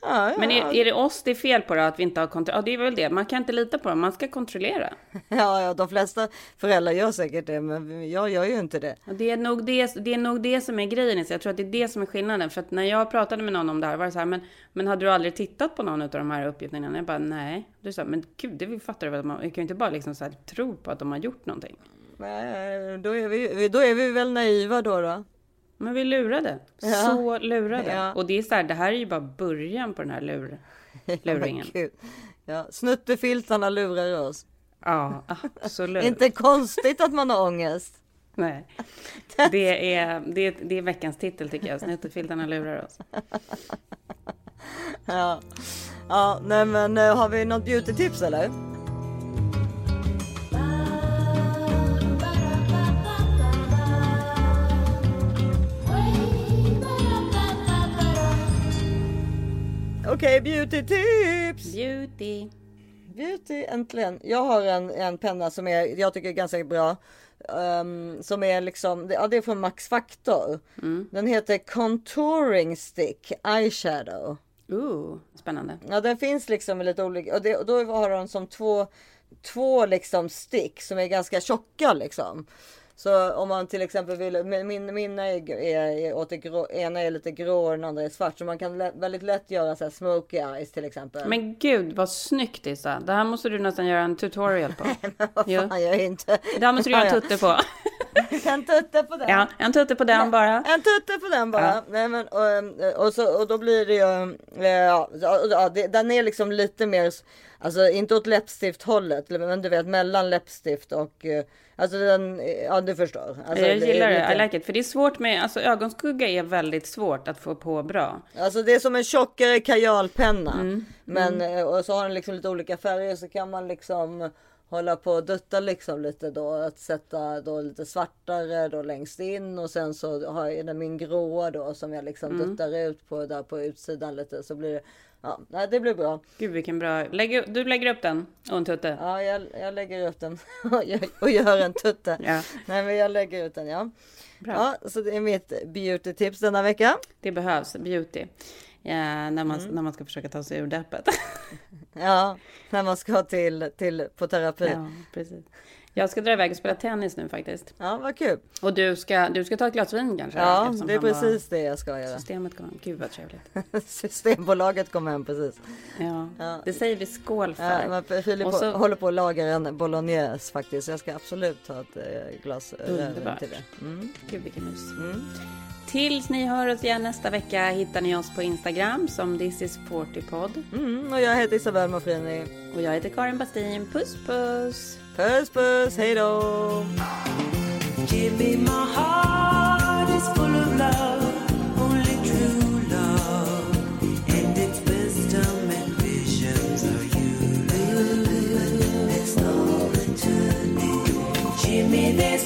Ja, ja. Men är, är det oss det är fel på då, att vi inte har kontroll? Ja, det är väl det. Man kan inte lita på dem, man ska kontrollera. ja, ja, de flesta föräldrar gör säkert det, men jag gör ju inte det. Och det, är nog det, det är nog det som är grejen. Så jag tror att det är det som är skillnaden. För att när jag pratade med någon om det här var det så här, men, men hade du aldrig tittat på någon av de här uppgifterna? Jag bara, nej. Du sa, men gud, det fattar du väl? Man kan ju inte bara liksom så här tro på att de har gjort någonting. Nej, då är vi, då är vi väl naiva då. då. Men vi lurade. Ja. Så lurade. Ja. Och det är så här, det här är ju bara början på den här lur, luringen. Ja, snuttefiltarna lurar oss. Ja, absolut. Inte konstigt att man har ångest. Nej. Det är, det, är, det är veckans titel tycker jag. Snuttefiltarna lurar oss. Ja, ja nej men eh, har vi något beauty-tips eller? Okej, beauty-tips! Beauty. Beauty, äntligen. Jag har en, en penna som är, jag tycker är ganska bra. ehm, som är liksom, ja det är från Max Factor. Den heter Contouring Stick Eyeshadow. Ooh, spännande. Ja, den finns liksom i lite olika och, det, och då har de som två, två liksom stick som är ganska tjocka liksom. Så om man till exempel vill, min, min, mina är, är, är grå, ena är lite grå och den andra är svart. Så man kan lä, väldigt lätt göra så här smoky eyes till exempel. Men gud vad snyggt Issa. Det här måste du nästan göra en tutorial på. Jo. Fan, jag är inte... Det här måste du göra en Ja, tutte på. En tutte på den. Ja, en tutte på den bara. En tutte på den bara. Ja. Nej, men, och, och, så, och då blir det ju, eh, ja, ja, det, den är liksom lite mer, alltså inte åt läppstift hållet, men du vet mellan läppstift och, eh, alltså den, ja du förstår. Alltså, jag gillar det, lite- I like it. För det är svårt med, alltså ögonskugga är väldigt svårt att få på bra. Alltså det är som en tjockare kajalpenna. Mm. Men eh, och så har den liksom lite olika färger så kan man liksom hålla på och dutta liksom lite då. Att sätta då lite svartare då längst in och sen så har jag den min gråa då som jag liksom Mm. duttar ut på där på utsidan lite så blir det. Ja, nej, det blir bra. Gud vilken bra. Lägg, du lägger upp den och en tutte. Ja, jag, jag lägger ut den och gör- och gör en tutte. Ja. Nej, men jag lägger ut den ja. Bra. Ja, så det är mitt beauty tips denna vecka. Det behövs, beauty. Ja, när, man, Mm. när man ska försöka ta sig ur deppet. Ja, när man ska till, till på terapi. ja, precis. Jag ska dra iväg och spela tennis nu faktiskt. Ja, vad kul. Och du ska, du ska ta ett glas vin kanske? Ja, det är han var- precis det jag ska göra. Systemet kom. Gud vad trevligt. Systembolaget kom hem precis. Ja, Ja. det säger vi skål för. Ja, men Filip Och så- håller på att laga en bolognese faktiskt. Jag ska absolut ta ett eh, glas rödvin Underbart. till det. Mm. Gud vilken mys. Tills ni hör oss igen nästa vecka hittar ni oss på Instagram som This is 40podd. Mm, och jag heter Isabelle Mafrini. Och jag heter Karin Bastin. Puss puss! Puss puss, hej då! Give me my heart is full of love, only true love, and its wisdom and visions are you. It's all to me. Jimmy, there's